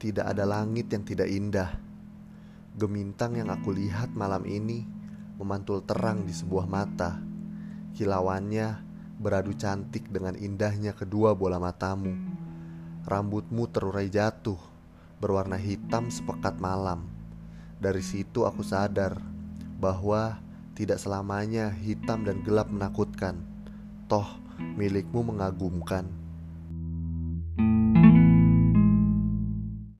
Tidak ada langit yang tidak indah. Gemintang yang aku lihat malam ini memantul terang di sebuah mata. Kilauannya beradu cantik dengan indahnya kedua bola matamu. Rambutmu terurai jatuh, berwarna hitam sepekat malam. Dari situ aku sadar bahwa tidak selamanya hitam dan gelap menakutkan. Toh, milikmu mengagumkan.